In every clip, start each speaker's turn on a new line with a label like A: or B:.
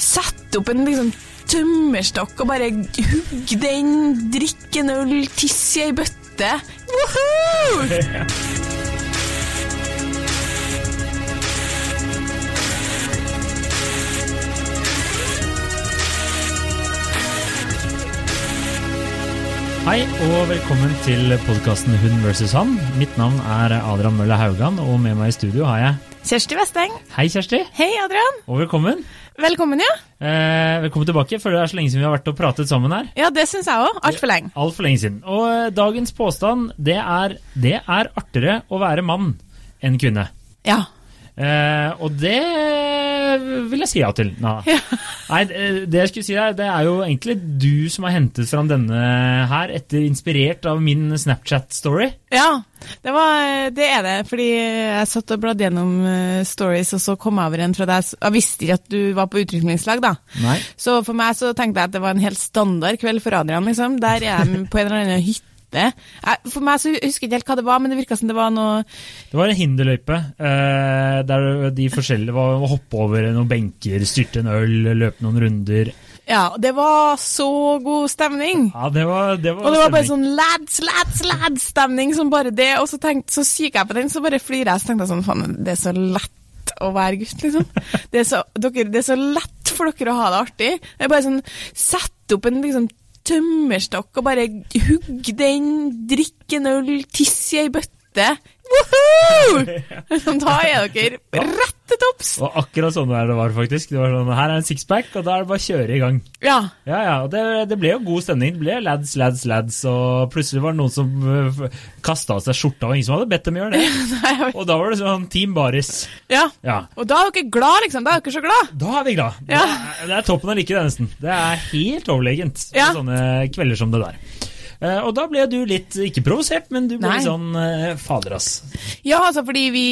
A: sette opp en liksom tømmerstokk og bare hugge den, drikke en øl, tisse i ei bøtte. Woohoo!
B: Hei og velkommen til podkasten Hund vs. han. Mitt navn er Adrian Mølle Haugan, og med meg i studio har jeg
A: Kjersti Vesteng.
B: Hei, Kjersti,
A: Hei, Adrian.
B: og velkommen.
A: Velkommen, ja.
B: Eh, velkommen tilbake, for det er så lenge siden vi har vært og pratet sammen her.
A: Ja, det syns jeg òg. Altfor lenge.
B: Altfor lenge siden. Og eh, dagens påstand, det er det er artigere å være mann enn kvinne.
A: Ja.
B: Eh, og det vil jeg si ja til. Nei, Nei det det jeg skulle si er, det er jo egentlig du som har hentet fram denne her, etter inspirert av min Snapchat-story.
A: Ja, det, var, det er det. Fordi jeg satt og bladde gjennom eh, stories, og så kom jeg over en fra deg. Jeg visste ikke at du var på utrykningslag, da.
B: Nei.
A: Så for meg så tenkte jeg at det var en helt standard kveld for Adrian, liksom. Der er jeg på en eller annen hytte. Jeg, for meg så husker jeg ikke helt hva det var, men det virka som det var noe
B: Det var en hinderløype eh, der de forskjellige var å hoppe over noen benker, styrte en øl, løpe noen runder.
A: Ja, det var så god stemning.
B: Ja, det var, det var
A: Og det var bare
B: stemning.
A: sånn lads, lads, lads-stemning som bare det. Og så, tenkte, så kikker jeg på den, så bare flirer jeg. Så tenkte jeg sånn, faen, det er så lett å være gutt, liksom. Det er så, dere, det er så lett for dere å ha det artig. Det er bare sånn, sett opp en liksom tømmerstokk og bare hugge den, drikke en øl, tisse i ei bøtte. Da er dere rett til topps.
B: Og akkurat sånn der det var, faktisk. Det var sånn, Her er en sixpack, og da er det bare å kjøre i gang.
A: Ja.
B: Ja, ja, og det, det ble jo god stemning. Det ble lads, lads, lads, og plutselig var det noen som uh, kasta av seg skjorta, og ingen som hadde bedt dem gjøre det. Og da var det sånn Team Baris.
A: ja.
B: Ja.
A: Og da er dere glad, liksom. Da er dere så glad.
B: Da er vi glad.
A: Ja.
B: Det, er, det er toppen av lykke, det, nesten. Det er helt overlegent på sånne kvelder som det der. Eh, og da ble du litt, ikke provosert, men du ble
A: Nei.
B: litt sånn eh, fader, ass.
A: Ja, altså fordi vi,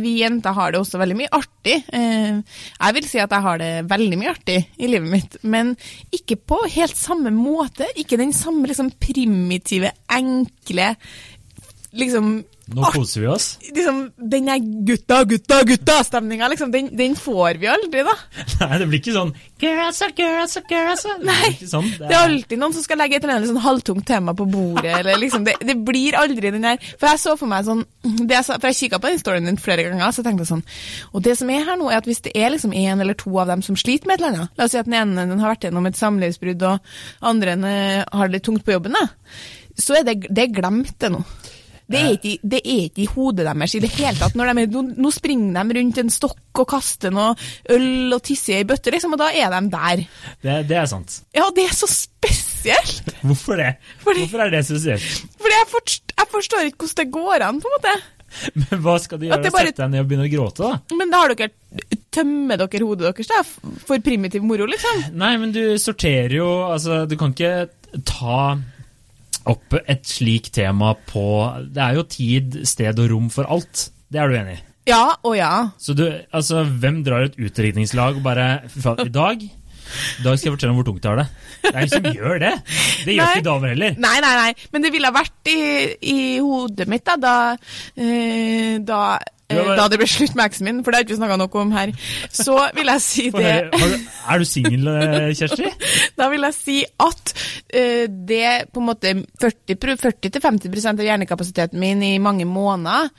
A: vi jenter har det også veldig mye artig. Eh, jeg vil si at jeg har det veldig mye artig i livet mitt, men ikke på helt samme måte. Ikke den samme liksom primitive, enkle liksom
B: Nå
A: art-
B: koser vi oss.
A: liksom, Den er gutta, gutta, gutta-stemninga, liksom, den, den får vi aldri, da.
B: Nei, det blir ikke sånn girls are girls are girls are. Det
A: Nei,
B: det, sånn.
A: Det er alltid noen som skal legge et eller annet sånn halvtungt tema på bordet. eller liksom, det, det blir aldri den der For jeg så for meg sånn det jeg, For jeg kikka på den storyen din flere ganger, så tenkte jeg sånn Og det som er her nå, er at hvis det er liksom en eller to av dem som sliter med et eller annet La oss si at den ene den har vært gjennom et samlivsbrudd, og andre eh, har det litt tungt på jobben, da, så er det, det er glemt, det nå. Det er, ikke, det er ikke i hodet deres i det hele tatt. Når de er, nå, springer de rundt en stokk og kaster noe øl og tisser i ei bøtte, liksom, og da er de der.
B: Det, det er sant.
A: Ja, det er så spesielt!
B: Hvorfor det?
A: Fordi-
B: Hvorfor er det spesielt?
A: Fordi jeg, forst, jeg forstår ikke hvordan det går an, på en måte.
B: Men hva skal
A: du
B: gjøre?
A: bare-
B: Sette deg ned og begynne å gråte, da?
A: Men da har dere tømmer dere hodet deres da, for primitiv moro, liksom.
B: Nei, men du sorterer jo Altså, du kan ikke ta opp et slikt tema på Det er jo tid, sted og rom for alt. Det er du enig i?
A: Ja og ja.
B: Så du, altså, hvem drar et utdrikningslag og bare i dag i dag skal jeg fortelle om hvor tungt jeg har det. Det er ingen som gjør det. Det gjør
A: Nei.
B: ikke damer heller.
A: Nei, nei, nei. Men det ville ha vært i, i hodet mitt da, da, eh, da, da det ble slutt med eksen min, for det har vi ikke snakka noe om her. Så vil jeg si det
B: er du singel, eh, Kjersti?
A: Da vil jeg si at eh, det på en måte 40-50% av hjernekapasiteten min i mange måneder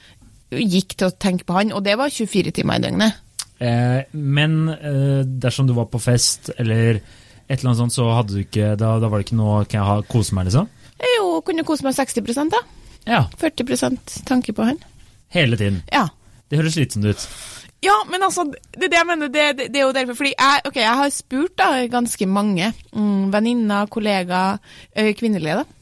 A: gikk til å tenke på han, og det var 24 timer i døgnet.
B: Eh, men dersom du var på fest eller et eller annet sånt, så hadde du ikke Da, da var det ikke noe Kan jeg ha, kose meg, liksom?
A: Jo kunne kose meg 60 da.
B: Ja.
A: 40% tanke på han.
B: Hele tiden.
A: Ja.
B: Det høres slitsomt ut.
A: Ja, men altså, det, er det jeg mener, det, det, det er jo derfor Fordi jeg, okay, jeg har spurt da ganske mange mm, venninner, kollegaer, kvinnelige, da.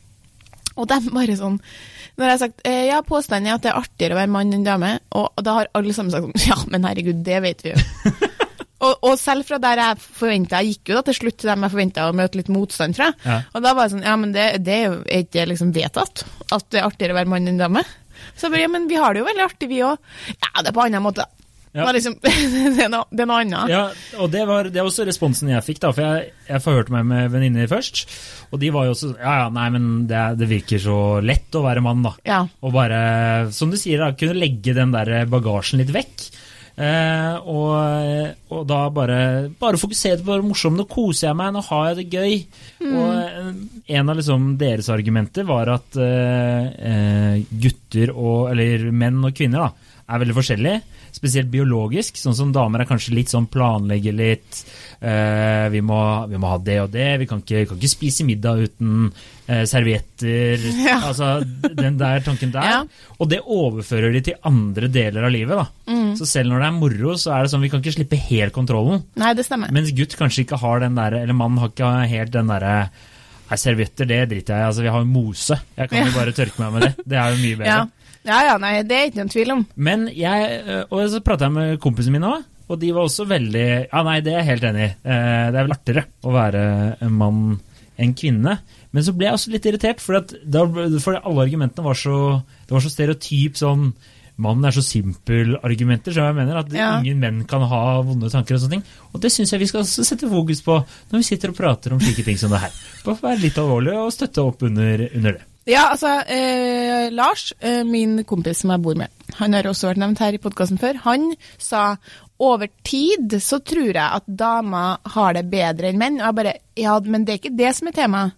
A: Og de bare sånn Når jeg har sagt eh, ja, påstanden er at det er artigere å være mann enn dame, og da har alle sammen sagt sånn Ja, men herregud, det vet vi jo. og, og selv fra der jeg forventa Jeg gikk jo da til slutt til dem jeg forventa å møte litt motstand fra.
B: Ja.
A: Og da var jeg sånn Ja, men det, det er jo ikke liksom vedtatt at det er artigere å være mann enn dame. Så jeg bare, ja, men vi har det jo veldig artig, vi òg. Ja, det er på annen måte.
B: Ja.
A: Det, var liksom, det, er noe, det er noe annet.
B: Ja, og det var, det var, også responsen jeg fikk, da, for jeg, jeg forhørte meg med venninner først. Og de var jo også Ja, ja, nei, men det, det virker så lett å være mann, da.
A: Ja.
B: Og bare, som du sier, da, kunne legge den der bagasjen litt vekk. Eh, og, og da bare, bare fokusere på det morsomme. Nå koser jeg meg, nå har jeg det gøy. Og eh, en av liksom deres argumenter var at eh, eh, gutter og Eller menn og kvinner da, er veldig forskjellige. Spesielt biologisk. Sånn som damer er kanskje litt sånn planlegger litt. Eh, vi, må, vi må ha det og det. Vi kan ikke, kan ikke spise middag uten eh, servietter.
A: Ja.
B: Altså den der tanken der.
A: Ja.
B: Og det overfører de til andre deler av livet. da.
A: Mm.
B: Så selv når det er moro, så er det sånn vi kan ikke slippe helt kontrollen.
A: Nei, det stemmer.
B: Mens gutt kanskje ikke har den der, eller mann har ikke helt den derre Nei, servietter, det driter jeg i. Altså, vi har jo mose. Jeg kan jo bare tørke meg med det. Det er jo mye bedre.
A: Ja. Ja ja, nei, det er ikke noen tvil om.
B: Men jeg, øh, og så prata jeg med kompisene mine òg, og de var også veldig Ja, nei, det er jeg helt enig i. Eh, Det er vel artigere å være en mann enn kvinne. Men så ble jeg også litt irritert, for, alle argumentene var så Det var så stereotyp sånn Mannen er så simpel-argumenter, så jeg mener at
A: Ja.
B: ingen menn kan ha vonde tanker og sånne ting. Og det syns jeg vi skal også sette fokus på når vi sitter og prater om slike ting som det her. Bare være litt alvorlig og støtte opp under, under det.
A: Ja, altså, eh, Lars, eh, min kompis som jeg bor med, han har også vært nevnt her i podkasten før, han sa over tid så tror jeg at damer har det bedre enn menn. Og jeg bare Ja, men det er ikke det som er temaet.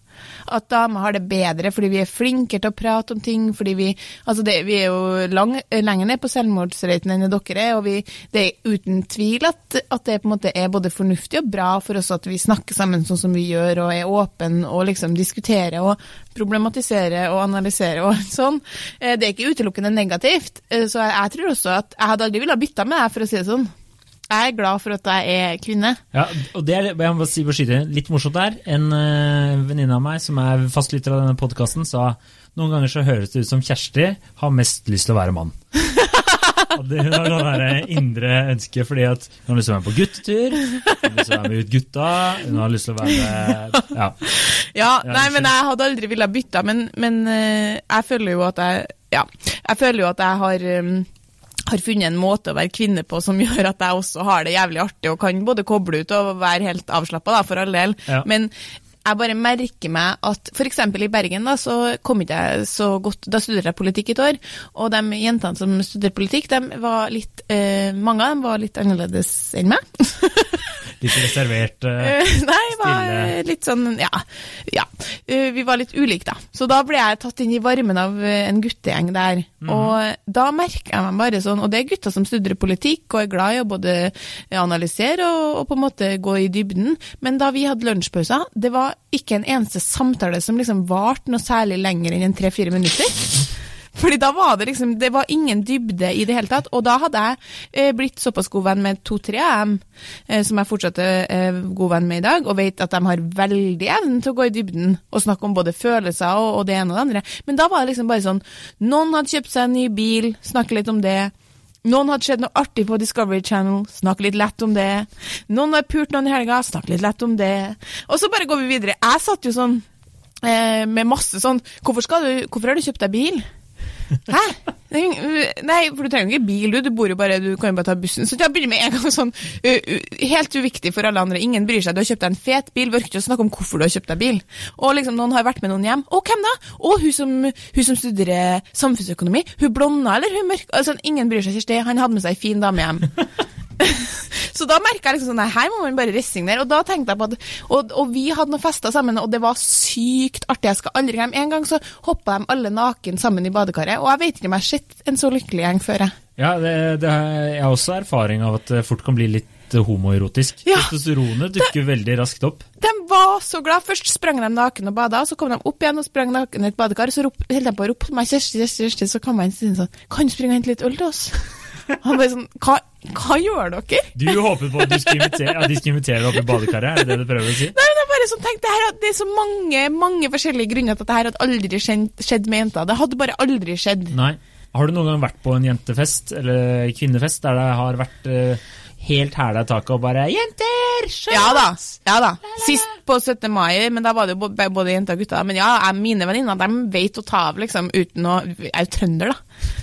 A: At damer har det bedre fordi vi er flinkere til å prate om ting, fordi vi Altså, det, vi er jo lang, lenger ned på selvmordsraten enn dere er, og vi, det er uten tvil at, at det på en måte er både fornuftig og bra for oss at vi snakker sammen sånn som vi gjør, og er åpne og liksom diskuterer og problematiserer og analyserer og sånn. Eh, Det er ikke utelukkende negativt. Eh, Så jeg, jeg tror også at jeg hadde aldri villet bytta med deg, for å si det sånn. Er glad for at jeg er kvinne.
B: Ja, og det er, jeg må si, bare skyte litt morsomt der. En uh, venninne av meg som er fastlytter av denne podkasten, sa noen ganger så høres det ut som Kjersti har mest lyst til å være mann. og det sånn der indre ønsket, fordi at hun har lyst til å være med på guttetur, hun har lyst til å være med ut gutta, hun har lyst til å være med Ja.
A: Ja,
B: Ja,
A: nei, men jeg hadde aldri villet bytte, men, men eh, jeg føler jo at jeg Ja. Jeg føler jo at jeg har um, har funnet en måte å være kvinne på som gjør at jeg også har det jævlig artig og kan både koble ut og være helt avslappa, for all del.
B: Ja.
A: Men jeg bare merker meg at f.eks. i Bergen da, så kom ikke jeg så godt Da studerte jeg politikk et år, og de jentene som studerte politikk, de var litt eh, Mange av dem var litt annerledes enn meg.
B: Litt reservert. stille.
A: Eh, Nei, var
B: stille.
A: litt sånn Ja. ja. Eh, Vi var litt ulike, da. Så da ble jeg tatt inn i varmen av eh, en guttegjeng der. Og da merker jeg meg bare sånn Og det er gutter som studerer politikk og er glad i å både analysere og, og på en måte gå i dybden. Men da vi hadde lunsjpauser, det var ikke en eneste samtale som liksom varte noe særlig lenger enn en tre-fire minutter. Fordi da var det liksom Det var ingen dybde i det hele tatt. Og da hadde jeg eh, blitt såpass god venn med to-tre av dem, eh, som jeg fortsatt er eh, god venn med i dag, og vet at de har veldig evnen til å gå i dybden og snakke om både følelser og, og det ene og det andre. Men da var det liksom bare sånn Noen hadde kjøpt seg en ny bil, snakke litt om det. Noen hadde sett noe artig på Discovery Channel, snakke litt lett om det. Noen har pult noen i helga, snakke litt lett om det. Og så bare går vi videre. Jeg satt jo sånn med masse sånn hvorfor, du, hvorfor har du kjøpt deg bil? Hæ? Nei, for du trenger ikke bil, du. Du bor jo bare, du kan jo bare ta bussen. Så jeg begynner med en gang sånn Helt uviktig for alle andre. Ingen bryr seg. Du har kjøpt deg en fet bil. Vi orker ikke å snakke om hvorfor du har kjøpt deg bil. Og liksom, noen har vært med noen hjem. Og hvem da? Og hun som, hun som studerer samfunnsøkonomi. Hun blonda eller hun mørk? Altså, ingen bryr seg, Kjersti. Han hadde med seg ei fin dame hjem. Så da merka jeg liksom sånn, nei, her må man bare resignere. Og da tenkte jeg på at, og, og vi hadde noen fester sammen, og det var sykt artig. Jeg skal aldri glemme. En gang så hoppa de alle naken sammen i badekaret, og jeg vet ikke om jeg har sett en så lykkelig gjeng før. jeg.
B: Ja, det, det jeg har også erfaring av at det fort kan bli litt homoerotisk.
A: Ja.
B: Testosteronet dukker veldig raskt opp.
A: De var så glad. Først sprang de naken og bada, så kom de opp igjen og sprang naken i et badekar. Så holdt de på å rope til meg Kjersti, Kjersti, Kjersti, så kom jeg inn og sånn Kan du springe og hente litt øl til oss? Han bare sånn Hva, hva gjør dere?
B: Du håper på at invitere, de skal invitere deg opp i badekaret, er det det du prøver å si?
A: Nei, men jeg bare sånn, tenk, det, her, det er så mange mange forskjellige grunner til at det her hadde aldri skjedd, skjedd med jenter. Det hadde bare aldri skjedd.
B: Nei. Har du noen gang vært på en jentefest, eller kvinnefest, der det har vært eh, helt hæla i taket og bare 'Jenter! Shots!»
A: Ja da. ja da. Sist på 17. mai, men da var det jo både jenter og gutter. Men ja, mine venninner de vet å ta av, liksom, uten å Jeg er jo trønder, da.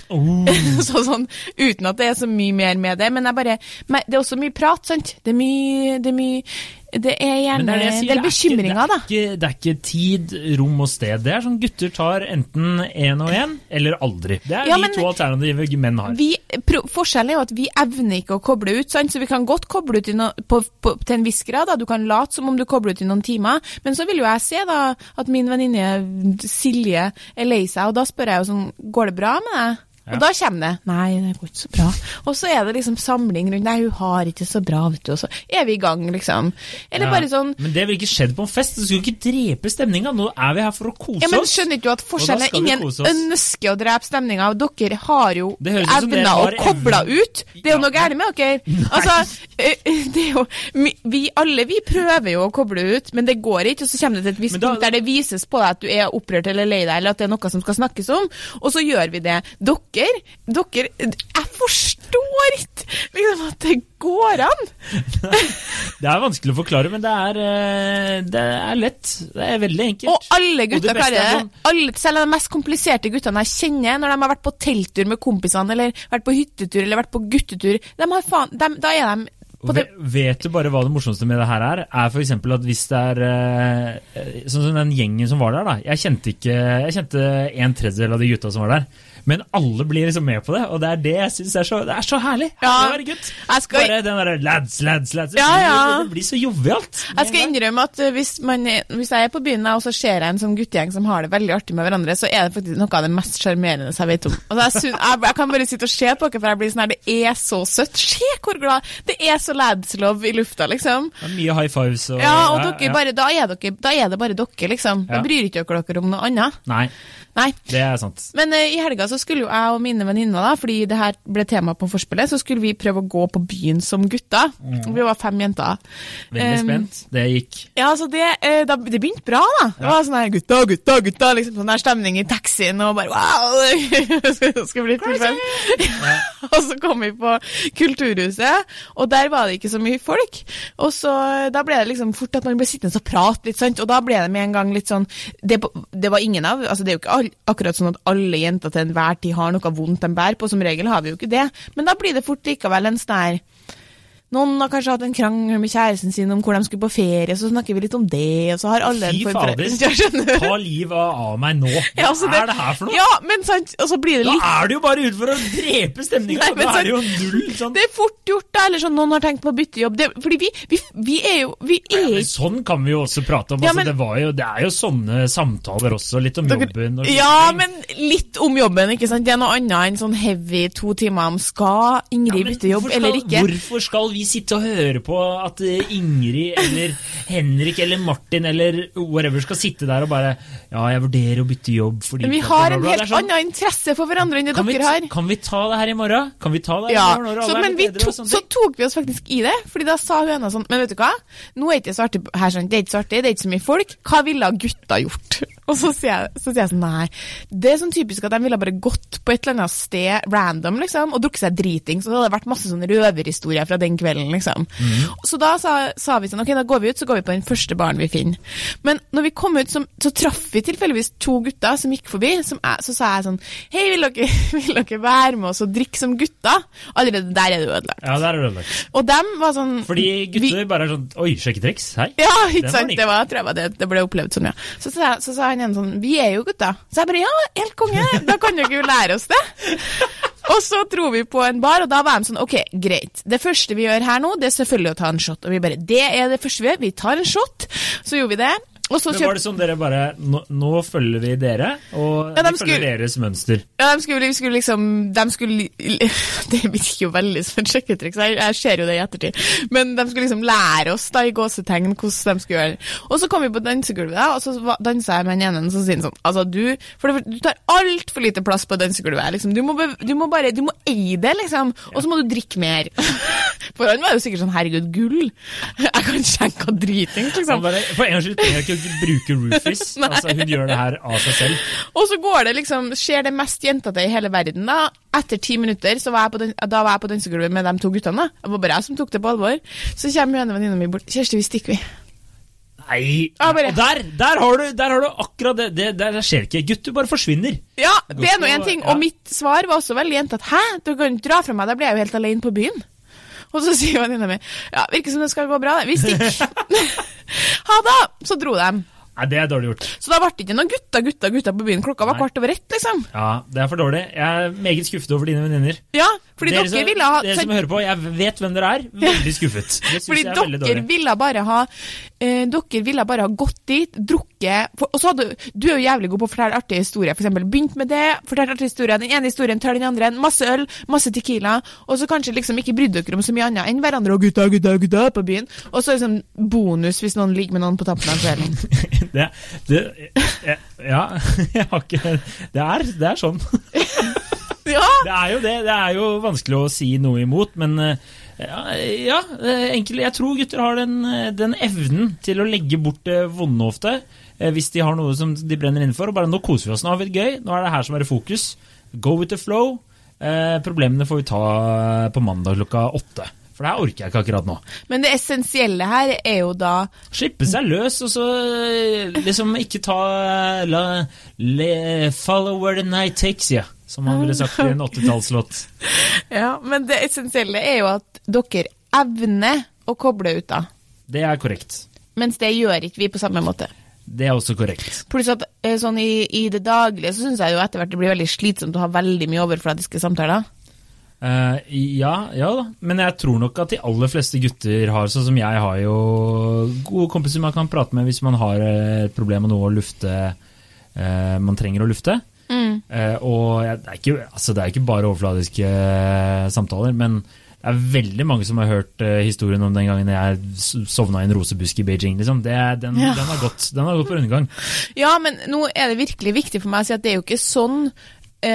B: Oh.
A: så sånn, uten at det er så mye mer med det. Men jeg bare, det er også mye prat, sant. Det er mye, det er mye Det er gjerne
B: det er det
A: det er bekymringer, da.
B: Det det er ikke tid, rom og sted. Det er sånn gutter tar enten én og én, eller aldri. Det er
A: Ja,
B: de to alternative menn har.
A: Vi, forskjellen er jo at vi evner ikke å koble ut, sant? så vi kan godt koble ut i no, på, på, til en viss grad. Da. Du kan late som om du kobler ut i noen timer, men så vil jo jeg se da at min venninne Silje er lei seg, og da spør jeg jo sånn Går det bra med deg?
B: Ja.
A: Og da kommer det Nei, det går ikke så bra. Og så er det liksom samling rundt Nei, hun har ikke så bra, vet du. Og så er vi i gang, liksom. Eller
B: Ja,
A: bare sånn
B: Men det ville ikke skjedd på en fest. Du skulle ikke drepe stemninga. Nå er vi her for å kose oss.
A: ja, men. Skjønner ikke du at forskjellen er ingen ønsker å drepe stemninga? Dere har jo evna å koble ut. Det er jo
B: Ja.
A: noe gærent med dere. Altså, jo, vi- alle vi prøver jo å koble ut, men det går ikke. Og så kommer det til et visst
B: da-
A: punkt der det vises på deg at du er opprørt eller lei deg, eller at det er noe som skal snakkes om, og så gjør vi det. Dere, dere Jeg forstår ikke liksom at det går an!
B: Det er vanskelig å forklare, men det er, eh, det er lett. Det er veldig enkelt.
A: Og alle gutter klarer
B: er
A: det.
B: sånn-
A: Alle, selv de mest kompliserte guttene jeg kjenner, når de har vært på telttur med kompisene, eller vært på hyttetur, eller vært på guttetur, de har faen, de, da er de det,
B: Vet du bare hva det morsomste med det her er? Er for eksempel at hvis det er eh, Sånn som den gjengen som var der, da. Jeg kjente ikke Jeg kjente en tredjedel av de gutta som var der. Men alle blir liksom med på det, og det er det jeg syns er så er så herlig!
A: Ja. Jeg skal-
B: Bare den derre lads, lads, lads.
A: Ja, ja.
B: Det blir så jovialt.
A: Jeg skal innrømme at uh, hvis, man, hvis jeg er på byen og så ser jeg en sånn guttegjeng som har det veldig artig med hverandre, så er det faktisk noe av det mest sjarmerende jeg vet om. Altså, jeg, synes, jeg, jeg kan bare sitte og se på dere, for jeg blir sånn her, det er så søtt. Se hvor glad Det er så ladslove i lufta, liksom.
B: Det er mye high fives og
A: Ja, og dere bare, da, er dere, da er det bare dere, liksom. Da bryr ikke dere dere om noe annet.
B: Nei,
A: Nei.
B: det er sant.
A: Men uh, i helga så skulle jo jeg og mine venninner, da, fordi det her ble tema på forspillet, så skulle vi prøve å gå på byen som gutter. Vi var fem jenter.
B: Veldig
A: Um,
B: spent. Det gikk.
A: Ja, så det, eh, det begynte bra, da. Det var sånn her gutta, gutta, gutta, liksom sånn der stemning i taxien, og bare wow! skal, skulle bli fullfem. og så kom vi på Kulturhuset, og der var det ikke så mye folk. Og så da ble det liksom fort at man ble sittende og prate litt, sant, og da ble det med en gang litt sånn Det, det var ingen av Altså, det er jo ikke all, akkurat sånn at alle jenter til enhver tid har noe vondt de bærer på, som regel har vi jo ikke det, men da blir det fort likevel en sånn noen har kanskje hatt en krangel med kjæresten sin om hvor de skulle på ferie, så snakker vi litt om det, og så har alle
B: Fy fader. Ta livet av meg nå. Hva
A: Ja, altså,
B: er det her for noe?
A: Ja, men sant, og så blir det litt...
B: Da er du jo bare ute for å drepe stemninga!
A: Men
B: Da er det jo null sånn
A: Det er fort gjort, da, eller sånn noen har tenkt på å bytte jobb. Det, fordi vi, vi, vi er jo Vi er
B: Ja, men sånn kan vi jo også prate om.
A: Ja,
B: altså, det, var jo, det er jo sånne samtaler også. Litt om jobben. Og
A: Ja, men litt om jobben, ikke sant. Det er noe annet enn sånn heavy to timer om skal Ingrid
B: Ja, men
A: bytte jobb
B: skal,
A: eller ikke.
B: Hvorfor skal vi sitte og høre på at eh, Ingrid eller Henrik eller Martin eller whatever skal sitte der og bare Ja, jeg vurderer å bytte jobb fordi
A: Men vi har en helt
B: sånn,
A: annen interesse for hverandre enn det
B: vi,
A: dere har.
B: kan vi ta det her i morgen? Kan vi ta det her
A: Ja,
B: i morgen
A: så, men vi to, så tok vi oss faktisk i det, fordi da sa hun ene sånn Men vet du hva, nå er det ikke så artig her, sånn, det er ikke så artig, det er ikke så mye folk. Hva ville gutta gjort? Og så sier jeg, så sier jeg sånn Nei, det er sånn typisk at de ville bare gått på et eller annet sted random, liksom, og drukket seg driting. Så det hadde vært masse sånne røverhistorier fra den kvelden, liksom. Så da sa, sa vi sånn Ok, da går vi ut, så går vi på den første baren vi finner. Men når vi kom ut, så, så traff vi tilfeldigvis to gutter som gikk forbi. Som er, så sa jeg sånn Hei, vil dere, vil dere være med oss og drikke som gutter? Allerede der er det ødelagt.
B: Ja, der er det ødelagt.
A: Og dem var sånn
B: Fordi gutter
A: vi,
B: bare er sånn Oi, sjekketriks? Hei.
A: Ja, ikke sant? Det var, tror jeg var det, det ble opplevd sånn, ja. Så sa, så, så sa han en sånn Vi er jo gutter. Så jeg bare Ja, helt konge. Da kan dere jo lære oss det. Og så dro vi på en bar, og da var de sånn Ok, greit. Det første vi gjør her nå, det er selvfølgelig å ta en shot. Og vi bare Det er det første vi gjør. Vi tar en shot. Så gjorde vi det. Og så
B: Men var det sånn dere bare Nå, nå følger vi dere, og
A: Ja, de
B: vi følger
A: skulle-
B: deres mønster.
A: Ja, de skulle, skulle liksom De skulle Det virker jo veldig som et sjekketriks, jeg, jeg ser jo det i ettertid. Men de skulle liksom lære oss da i gåsetegn hvordan de skulle gjøre det. Og så kom vi på dansegulvet, da, og så dansa jeg med en ene, så sier sånn Altså, du For det, du tar altfor lite plass på dansegulvet. Liksom. Du, må bev- du må bare Du må eie det, liksom. Og så må du drikke mer. For han var jo sikkert sånn Herregud, gull! Jeg kan skjenke av dritings, liksom.
B: bare, for en skyld trenger jeg ikke bruke Rufus. altså, hun gjør det her av seg selv.
A: Og så går det liksom, skjer det mest jentete i hele verden. da. Etter ti minutter så var jeg på, den, da var jeg på dansegulvet med de to guttene. da. Det var bare jeg som tok det på alvor. Så kommer ene venninna mi bort. 'Kjersti, vi stikker, vi'.
B: Nei,
A: ah,
B: og der, der, har du, der har du akkurat det. Det, det skjer ikke. Gutter bare forsvinner.
A: Ja, det er nå en ting.
B: Ja.
A: Og mitt svar var også veldig jentete. 'Hæ, du kan dra fra meg', da blir jeg jo helt alene på byen. Og så sier venninna mi ja, virker som det skal gå bra. Vi stikker. ha det! Så dro de.
B: Nei, det er dårlig gjort.
A: Så da ble det ikke noen gutta, gutta, gutta på byen. Klokka var
B: Nei.
A: kvart over ett, liksom.
B: Ja, det er for dårlig. Jeg er meget skuffet over dine venninner.
A: Ja, fordi
B: Dere,
A: dere, ville ha
B: dere som hører på, jeg vet hvem dere er. Veldig skuffet. Det syns
A: Fordi
B: jeg er veldig dårlig.
A: ville bare ha eh, Dere ville bare ha gått dit, drukket for, Og så hadde Du er jo jævlig god på å fortelle artige historier. Eksempel begynt med det, fortalt artige historier. Den ene historien tar den andre. Masse øl, masse Tequila. Og så kanskje liksom ikke brydd dere om så mye annet enn hverandre og gutta, gutta, gutta på byen. Og så liksom bonus hvis noen ligger med noen på tampen av kvelden.
B: Det, det, ja, jeg har ikke Det er, det er sånn.
A: ja!
B: Det er jo det. Det er jo vanskelig å si noe imot, men eh, ja, ja eh, enkelt, jeg tror gutter har den, eh, den evnen til å legge bort det vonde ofte. Hvis de har noe som de brenner inne for. Og bare nå koser vi oss, nå har vi det gøy. Nå er det her som er i fokus. Go with the flow. Eh, problemene får vi ta på mandag klokka åtte. For det her orker jeg ikke akkurat nå.
A: Men det essensielle her er jo da
B: Slippe seg løs, og så eh, liksom ikke ta la, le, Follow where the night takes you, som han ville sagt i en 80-tallslåt.
A: Ja, men det essensielle er jo at dere evner å koble ut da.
B: Det er korrekt.
A: Mens det gjør ikke vi på samme måte.
B: Det er også korrekt.
A: Pluss at eh, sånn i, i det daglige så syns jeg jo etter hvert det blir veldig slitsomt å ha veldig mye overfladiske samtaler.
B: Eh, ja, ja da. Men jeg tror nok at de aller fleste gutter har, sånn som jeg har jo gode kompiser man kan prate med hvis man har et problem med noe å lufte uh, man trenger å lufte. Eh, og jeg, det, er ikke, altså det er ikke bare overfladiske samtaler, men det er veldig mange som har hørt historien om den gangen jeg sovna i en rosebusk i Beijing. Liksom. Det, den,
A: Ja.
B: den, har gått, den har gått på undergang.
A: Ja, men nå er det virkelig viktig for meg å si at det er jo ikke sånn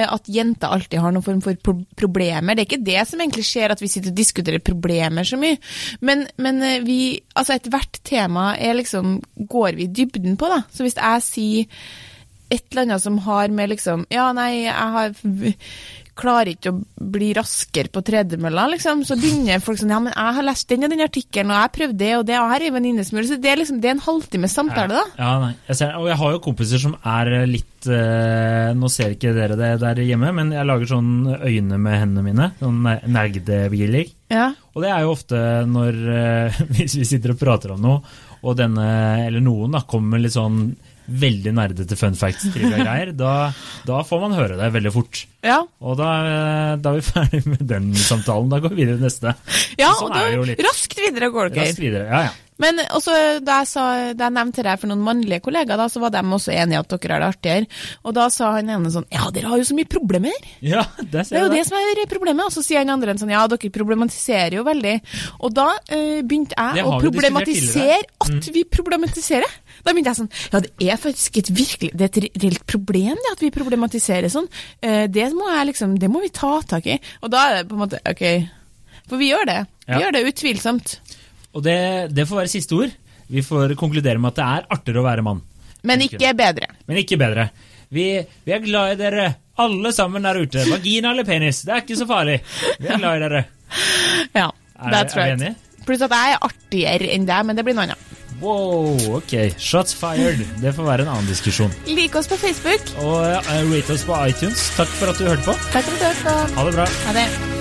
A: at jenter alltid har noen form for pro problemer. Det er ikke det som egentlig skjer, at vi sitter og diskuterer problemer så mye. Men, men eh, vi Altså, ethvert tema er liksom Går vi i dybden på, da? Så hvis jeg sier et eller annet som har med liksom Ja, nei, jeg har klarer ikke å bli raskere på tredemølla, liksom. Så begynner folk sånn Ja, men jeg har lest den og den artikkelen, og jeg har prøvd det og det, og her er venninne som gjør. Så det er liksom det er en halvtimes samtale, da.
B: Ja, nei. Jeg ser, og jeg har jo kompiser som er litt eh, Nå ser ikke dere det der hjemme, men jeg lager sånn øyne med hendene mine. Sånn ner-
A: Ja.
B: Og det er jo ofte når eh, Hvis vi sitter og prater om noe, og denne, eller noen, da, kommer med litt sånn veldig nerdete fun facts, greier, da, da får man høre det veldig fort.
A: Ja,
B: Og da, da er vi ferdig med den samtalen. Da går vi videre til neste.
A: ja
B: Sånn
A: og da raskt videre går det,
B: Raskt videre. Ja, ja.
A: Men også da jeg, sa, da jeg nevnte det for noen mannlige kollegaer, da, så var de også enige at dere har det artigere. Og da sa han ene sånn Ja, dere har jo så mye problemer.
B: ja
A: Det
B: ser jeg.
A: Det er jo det som er problemet. Og så sier han andre en sånn Ja, dere problematiserer jo veldig. Og da eh, begynte jeg å problematisere at vi problematiserer. Da begynte jeg sånn Ja, det er faktisk et virkelig Det er et reelt problem, det at vi problematiserer sånn. Eh, det må jeg liksom Det må vi ta tak i. Og da er det på en måte OK. For vi gjør det. Vi
B: Ja.
A: gjør det utvilsomt.
B: Og det, det får være siste ord. Vi får konkludere med at det er artigere å være mann.
A: Men ikke bedre.
B: Men ikke bedre. Vi, vi er glad i dere, alle sammen der ute. Vagina eller penis, det er ikke så farlig. Vi er glad i dere.
A: Ja, that's right.
B: er vi enige?
A: Pluss at jeg er artigere enn deg, men det blir noe annet.
B: Wow, ok. Shots fired. Det får være en annen diskusjon.
A: Lik oss på Facebook.
B: Og ja, rate oss på iTunes. Takk for at du hørte på.
A: Takk for at du hørte på.
B: Ha det bra.
A: Ha det.